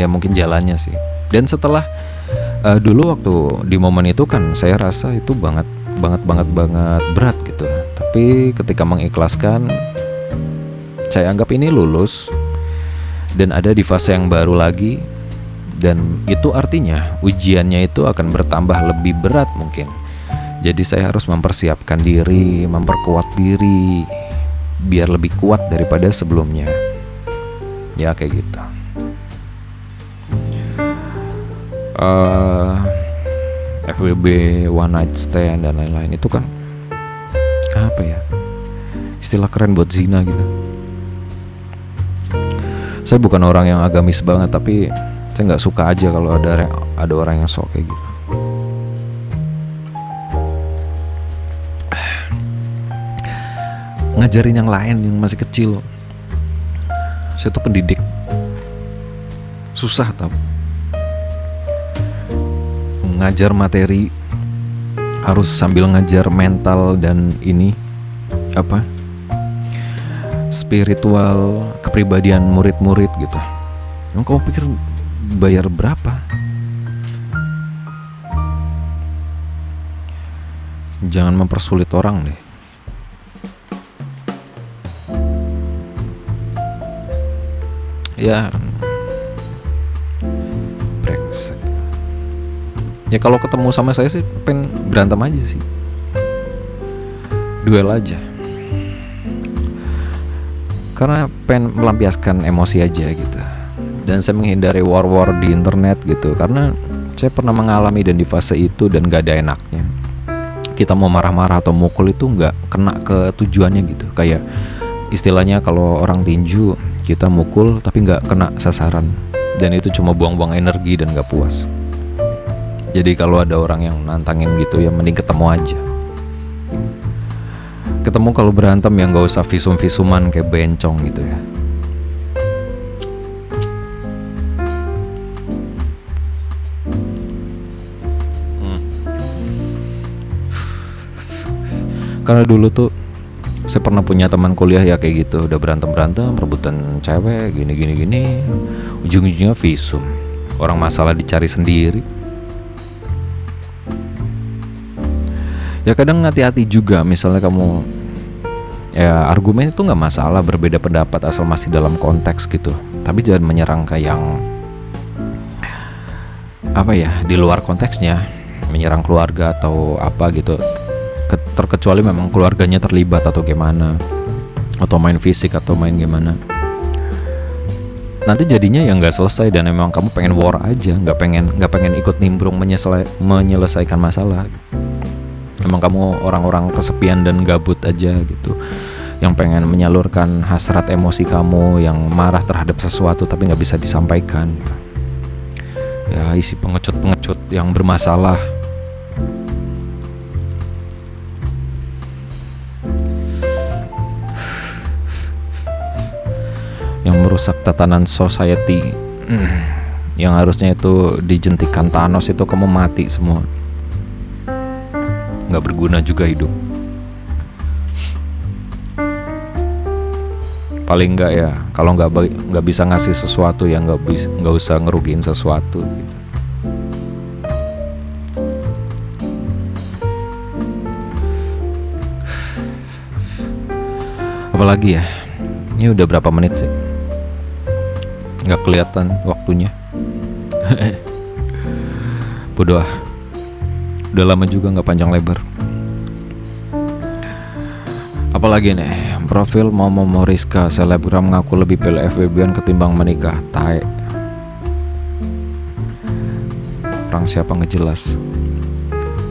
Ya mungkin jalannya sih. Dan setelah uh, dulu waktu di momen itu kan saya rasa itu banget banget banget banget berat gitu. Tapi ketika mengikhlaskan saya anggap ini lulus. Dan ada di fase yang baru lagi dan itu artinya ujiannya itu akan bertambah lebih berat mungkin jadi saya harus mempersiapkan diri, memperkuat diri biar lebih kuat daripada sebelumnya. Ya kayak gitu. Uh, eh, FWB, one night stand dan lain-lain itu kan apa ya? Istilah keren buat zina gitu. Saya bukan orang yang agamis banget tapi saya nggak suka aja kalau ada ada orang yang sok kayak gitu. ngajarin yang lain yang masih kecil. Saya tuh pendidik. Susah tau. Ngajar materi harus sambil ngajar mental dan ini apa spiritual kepribadian murid-murid gitu. Emang kamu pikir bayar berapa? Jangan mempersulit orang deh. Ya brengsek. Ya kalau ketemu sama saya sih pengen berantem aja sih. Duel aja. Karena pengen melampiaskan emosi aja gitu dan saya menghindari war-war di internet gitu. Karena saya pernah mengalami dan di fase itu dan gak ada enaknya. Kita mau marah-marah atau mukul itu nggak kena ke tujuannya gitu. Kayak istilahnya kalau orang tinju kita mukul tapi nggak kena sasaran. Dan itu cuma buang-buang energi dan nggak puas. Jadi kalau ada orang yang nantangin gitu ya mending ketemu aja. Ketemu kalau berantem yang nggak usah visum-visuman kayak bencong gitu ya karena dulu tuh saya pernah punya teman kuliah ya kayak gitu udah berantem berantem rebutan cewek gini gini gini. Ujung ujungnya visum. Orang masalah dicari sendiri. Ya kadang hati-hati juga misalnya kamu ya argumen itu nggak masalah berbeda pendapat asal masih dalam konteks gitu. Tapi jangan menyerang ke yang apa ya di luar konteksnya. Menyerang keluarga atau apa gitu terkecuali memang keluarganya terlibat atau gimana. Atau main fisik atau main gimana. Nanti jadinya ya nggak selesai dan memang kamu pengen war aja. Nggak pengen nggak pengen ikut nimbrung menyelesaikan masalah. Memang kamu orang-orang kesepian dan gabut aja gitu. Yang pengen menyalurkan hasrat emosi kamu yang marah terhadap sesuatu tapi nggak bisa disampaikan. Ya isi pengecut-pengecut yang bermasalah merusak tatanan society. Yang harusnya itu dijentikan Thanos itu kamu mati semua. Nggak berguna juga hidup. Paling nggak ya kalau nggak nggak bisa ngasih sesuatu ya nggak bisa nggak usah ngerugiin sesuatu gitu. apalagi ya ini udah berapa menit sih nggak kelihatan waktunya. Bodoh ah. Udah lama juga nggak panjang lebar. Apalagi nih profil Momo Moriska selebgram ngaku lebih pilih FWB ketimbang menikah tae orang siapa ngejelas?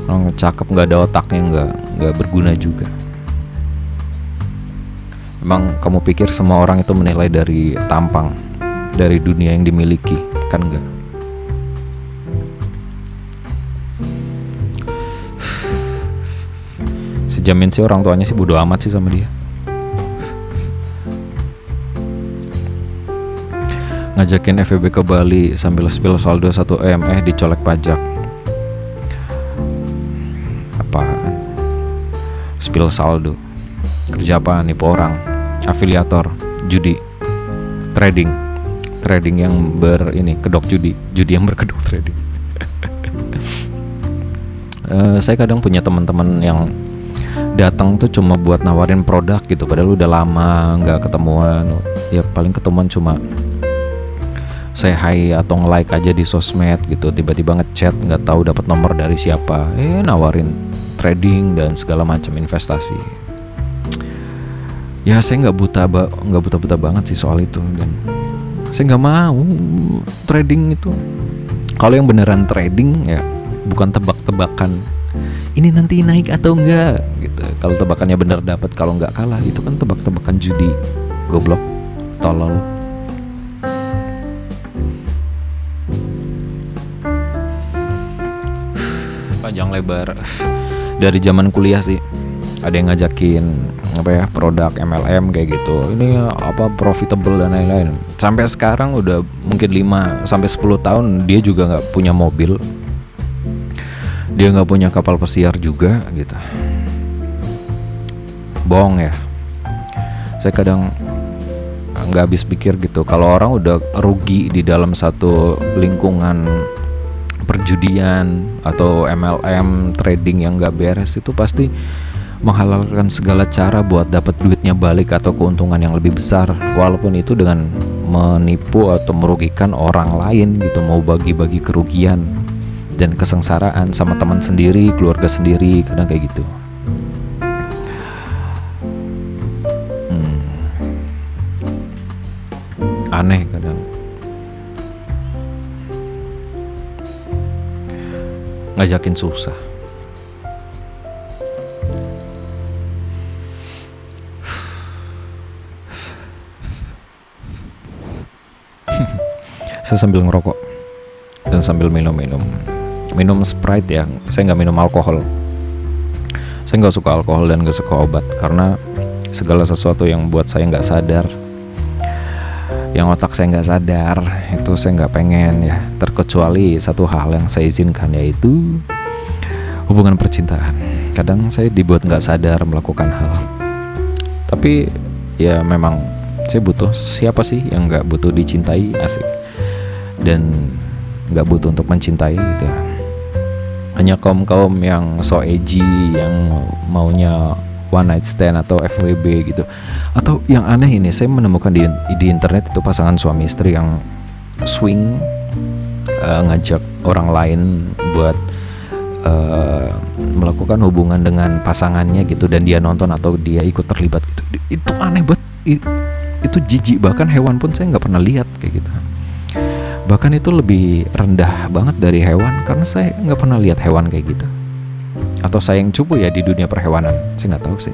Orang cakep nggak ada otaknya nggak nggak berguna juga. Emang kamu pikir semua orang itu menilai dari tampang, dari dunia yang dimiliki, kan enggak? Sejamin sih orang tuanya sih bodo amat sih sama dia. Ngajakin FEB ke Bali sambil spill saldo 1 M eh dicolek pajak. Apaan? Spill saldo. Kerja apa nipu orang? Afiliator, judi, trading. Trading yang ber ini kedok judi, judi yang berkedok trading. Eh, saya kadang punya teman-teman yang datang tuh cuma buat nawarin produk gitu padahal udah lama nggak ketemuan. Ya paling ketemuan cuma saya hi atau nge-like aja di sosmed gitu tiba-tiba ngechat nggak tahu dapat nomor dari siapa. Eh nawarin trading dan segala macam investasi. Ya saya nggak buta nggak buta-buta banget sih soal itu dan saya nggak mau trading itu. Kalau yang beneran trading ya bukan tebak-tebakan. Ini nanti naik atau enggak gitu. Kalau tebakannya bener dapat kalau nggak kalah itu kan tebak-tebakan judi. Goblok tolol. Panjang lebar. Dari zaman kuliah sih ada yang ngajakin apa ya produk MLM kayak gitu. Ini apa profitable dan lain-lain. Sampai sekarang udah mungkin 5 sampai 10 tahun dia juga nggak punya mobil. Dia nggak punya kapal pesiar juga gitu. Bohong ya. Saya kadang nggak habis pikir gitu. Kalau orang udah rugi di dalam satu lingkungan perjudian atau MLM trading yang nggak beres itu pasti menghalalkan segala cara buat dapat duitnya balik atau keuntungan yang lebih besar walaupun itu dengan menipu atau merugikan orang lain gitu mau bagi-bagi kerugian dan kesengsaraan sama teman sendiri, keluarga sendiri, kadang kayak gitu. Hmm. Aneh kadang. Ngajakin susah. Saya sambil ngerokok dan sambil minum-minum. Minum Sprite ya saya nggak minum alkohol. Saya nggak suka alkohol dan nggak suka obat karena segala sesuatu yang buat saya nggak sadar yang otak saya nggak sadar itu saya nggak pengen ya. Terkecuali satu hal yang saya izinkan yaitu hubungan percintaan. Kadang saya dibuat nggak sadar melakukan hal. Tapi ya memang saya butuh siapa sih yang nggak butuh dicintai? Asik dan nggak butuh untuk mencintai gitu. Hanya kaum kaum yang so edgy yang maunya one night stand atau FWB gitu. Atau yang aneh ini saya menemukan di di internet itu pasangan suami istri yang swing uh, ngajak orang lain buat uh, melakukan hubungan dengan pasangannya gitu dan dia nonton atau dia ikut terlibat gitu. Itu aneh banget. Itu jijik. Bahkan hewan pun saya nggak pernah lihat kayak gitu bahkan itu lebih rendah banget dari hewan karena saya nggak pernah lihat hewan kayak gitu. Atau saya yang cupu ya di dunia perhewanan saya nggak tahu sih.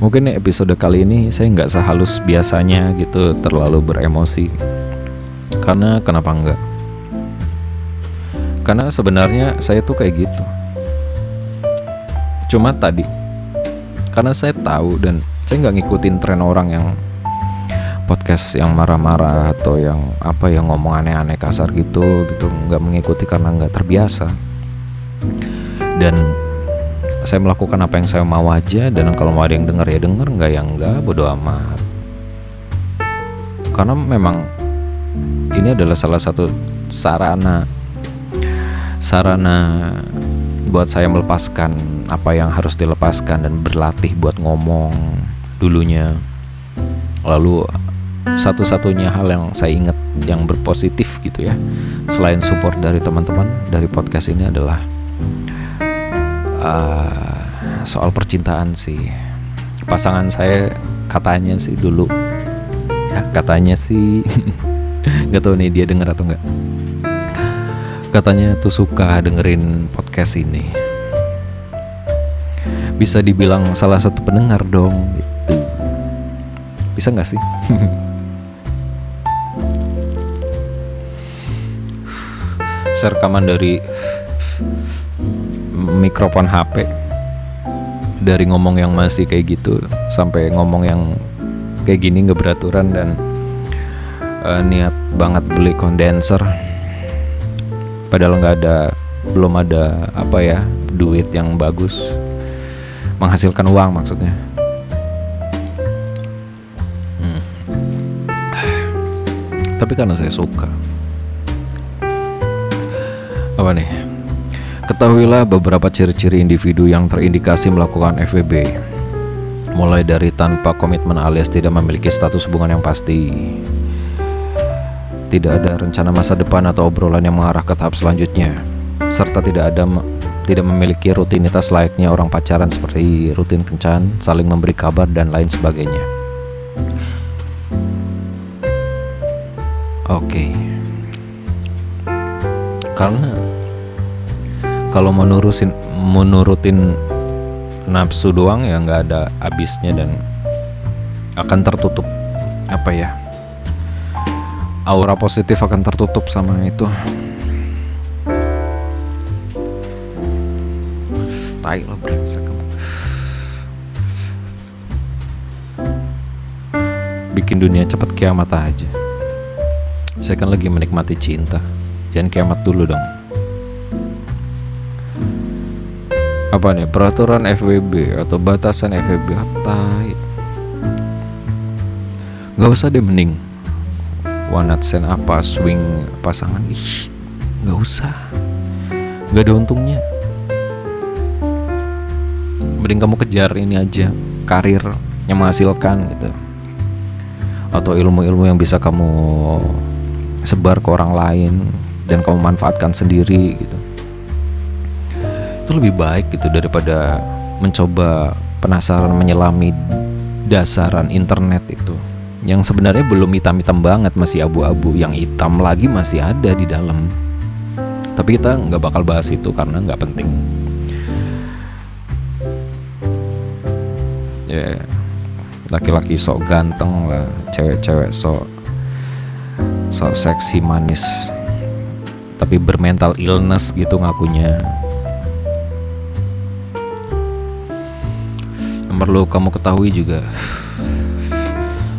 Mungkin episode kali ini saya nggak sehalus biasanya gitu terlalu beremosi. Karena kenapa enggak karena sebenarnya saya tuh kayak gitu. Cuma tadi karena saya tahu dan saya nggak ngikutin tren orang yang podcast yang marah-marah atau yang apa yang ngomong aneh-aneh kasar gitu gitu. Nggak mengikuti karena nggak terbiasa. Dan saya melakukan apa yang saya mau aja dan kalau mau ada yang denger ya denger. Nggak ya nggak bodo amat. Karena memang ini adalah salah satu sarana sarana buat saya melepaskan apa yang harus dilepaskan dan berlatih buat ngomong dulunya. Lalu satu-satunya hal yang saya ingat yang berpositif gitu ya selain support dari teman-teman dari podcast ini adalah uh, soal percintaan sih. Pasangan saya katanya sih dulu ya katanya sih nggak tahu nih dia dengar atau enggak katanya tuh suka dengerin podcast ini. Bisa dibilang salah satu pendengar dong gitu. Bisa nggak sih? Saya rekaman dari mikrofon HP dari ngomong yang masih kayak gitu sampai ngomong yang kayak gini nggak beraturan dan uh, niat banget beli kondenser padahal nggak ada belum ada apa ya duit yang bagus. Menghasilkan uang maksudnya. Hmm. tapi karena saya suka. Apa nih? Ketahuilah beberapa ciri-ciri individu yang terindikasi melakukan FWB Mulai dari tanpa komitmen alias tidak memiliki status hubungan yang pasti Tidak ada rencana masa depan atau obrolan yang mengarah ke tahap selanjutnya Serta tidak ada tidak memiliki rutinitas layaknya orang pacaran seperti rutin kencan, saling memberi kabar dan lain sebagainya. Oke. Okay. Karena kalau menurusin menurutin nafsu doang ya nggak ada habisnya dan akan tertutup apa ya aura positif akan tertutup sama itu. Tai lo brengsek kamu bikin dunia cepat kiamat aja. Saya kan lagi menikmati cinta. Jangan kiamat dulu dong. Apa nih? Peraturan FWB atau batasan FWB tai. Nggak usah deh mending one night apa swing pasangan? Ih nggak usah. Nggak ada untungnya. Mending kamu kejar ini aja karir yang menghasilkan gitu. Atau ilmu-ilmu yang bisa kamu sebar ke orang lain dan kamu manfaatkan sendiri gitu. Itu lebih baik gitu daripada mencoba penasaran menyelami dasaran internet itu yang sebenarnya belum hitam-hitam banget masih abu-abu. Yang hitam lagi masih ada di dalam. Tapi kita nggak bakal bahas itu karena nggak penting. Ya yeah. laki-laki sok ganteng lah cewek-cewek sok sok seksi manis. Tapi bermental illness gitu ngakunya. Perlu kamu ketahui juga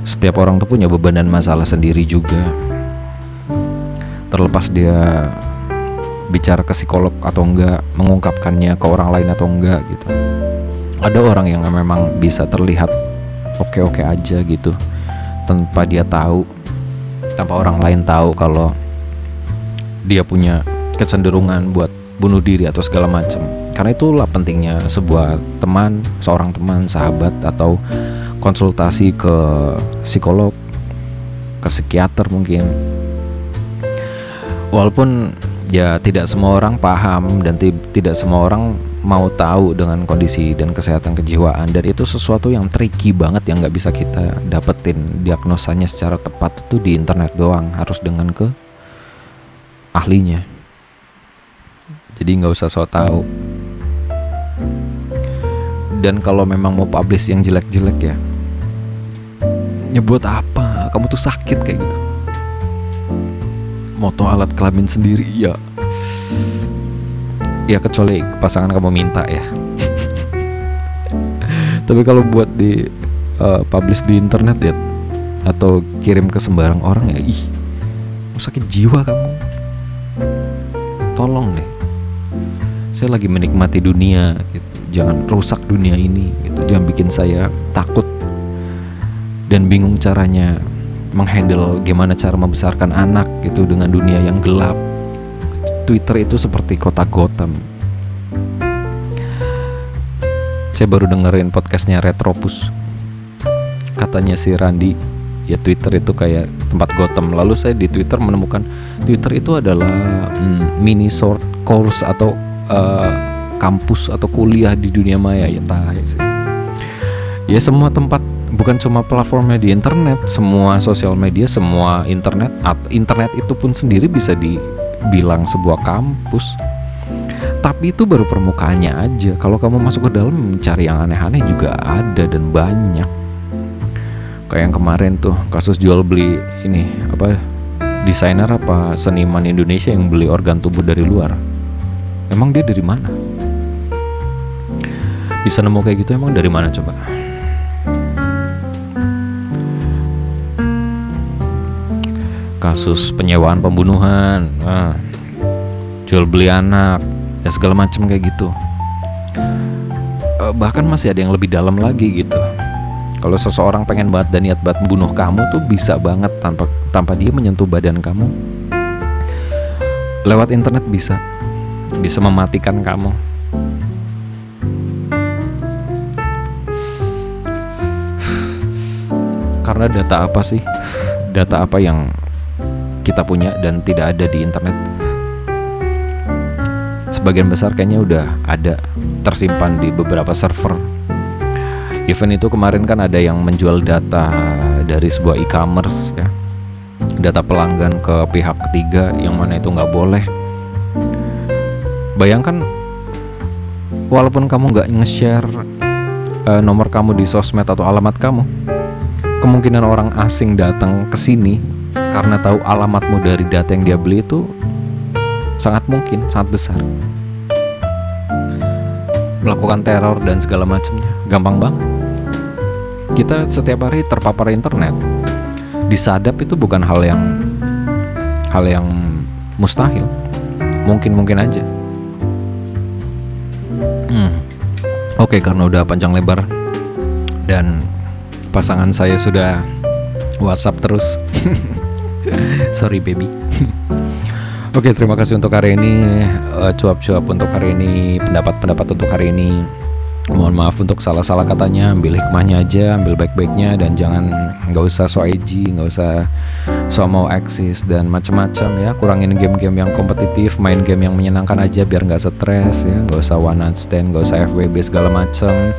setiap orang tuh punya beban dan masalah sendiri juga. Terlepas dia bicara ke psikolog atau enggak mengungkapkannya ke orang lain atau enggak gitu. Ada orang yang memang bisa terlihat oke-oke aja gitu tanpa dia tahu tanpa orang lain tahu kalau dia punya kecenderungan buat bunuh diri atau segala macam. Karena itulah pentingnya sebuah teman, seorang teman, sahabat atau konsultasi ke psikolog, ke psikiater mungkin. Walaupun ya tidak semua orang paham dan tidak semua orang mau tahu dengan kondisi dan kesehatan kejiwaan. Dan itu sesuatu yang tricky banget yang nggak bisa kita dapetin. Diagnosanya secara tepat itu di internet doang harus dengan ke ahlinya. Jadi nggak usah so tahu dan kalau memang mau publish yang jelek-jelek ya. Nyebut apa? Kamu tuh sakit kayak gitu. Moto alat kelamin sendiri ya ya kecuali pasangan kamu minta ya. Tapi kalau buat di uh, publish di internet ya atau kirim ke sembarang orang ya ih sakit jiwa kamu? Tolong deh. Saya lagi menikmati dunia gitu jangan rusak dunia ini gitu. Jangan bikin saya takut dan bingung caranya menghandle gimana cara membesarkan anak gitu dengan dunia yang gelap. Twitter itu seperti kota Gotham. Saya baru dengerin podcastnya Retropus. Katanya si Randi ya Twitter itu kayak tempat Gotham. Lalu saya di Twitter menemukan Twitter itu adalah hmm, mini short course atau uh, kampus atau kuliah di dunia maya ya tahu sih. Ya semua tempat bukan cuma platformnya di internet semua sosial media semua internet internet itu pun sendiri bisa di bilang sebuah kampus. Tapi itu baru permukaannya aja. Kalau kamu masuk ke dalam mencari yang aneh-aneh juga ada dan banyak. Kayak yang kemarin tuh kasus jual beli ini apa desainer apa seniman Indonesia yang beli organ tubuh dari luar. Emang dia dari mana bisa nemu kayak gitu emang dari mana coba? Kasus penyewaan pembunuhan nah, jual beli anak ya segala macam kayak gitu. Uh, bahkan masih ada yang lebih dalam lagi gitu. Kalau seseorang pengen banget dan niat banget membunuh kamu tuh bisa banget tanpa tanpa dia menyentuh badan kamu. Lewat internet bisa. Bisa mematikan kamu karena data apa sih? Data apa yang kita punya dan tidak ada di internet? Sebagian besar kayaknya udah ada tersimpan di beberapa server. Event itu kemarin kan ada yang menjual data dari sebuah e-commerce ya. Data pelanggan ke pihak ketiga yang mana itu nggak boleh. Bayangkan walaupun kamu nggak nge-share uh, nomor kamu di sosmed atau alamat kamu kemungkinan orang asing datang ke sini karena tahu alamatmu dari data yang dia beli itu sangat mungkin, sangat besar. Melakukan teror dan segala macamnya, gampang banget. Kita setiap hari terpapar internet. Disadap itu bukan hal yang hal yang mustahil. Mungkin-mungkin aja. Hmm. Oke, karena udah panjang lebar dan pasangan saya sudah WhatsApp terus. Sorry baby. Oke, terima kasih untuk hari ini uh, cuap-cuap untuk hari ini, pendapat-pendapat untuk hari ini. Mohon maaf untuk salah-salah katanya, ambil hikmahnya aja, ambil baik-baiknya dan jangan nggak usah so edgy, nggak usah so mau eksis dan macam-macam ya. Kurangin game-game yang kompetitif, main game yang menyenangkan aja biar nggak stres ya, nggak usah one night stand, nggak usah FWB segala macam.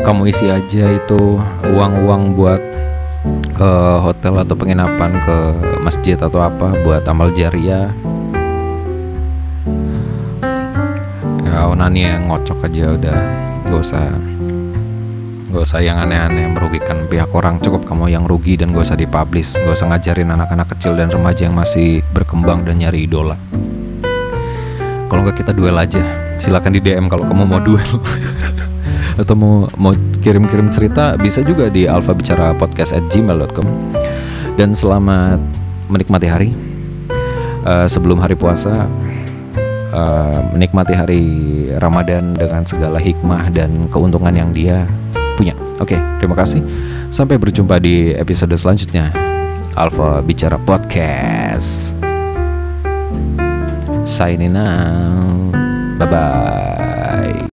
Kamu isi aja itu uang-uang buat ke hotel atau penginapan ke masjid atau apa buat amal jariah. Ya onani yang ngocok aja udah. Gak usah gak usah yang aneh-aneh merugikan pihak orang. Cukup kamu yang rugi dan gak usah dipublish. Gak usah ngajarin anak-anak kecil dan remaja yang masih berkembang dan nyari idola. Kalau nggak kita duel aja. Silakan di DM kalau kamu mau duel atau mau mau kirim-kirim cerita bisa juga di alfa bicara podcast at gmail.com dan selamat menikmati hari. Uh, sebelum hari puasa uh, menikmati hari Ramadan dengan segala hikmah dan keuntungan yang dia punya. Oke okay, terima kasih. Sampai berjumpa di episode selanjutnya. Alfa Bicara Podcast. Signing out. Bye bye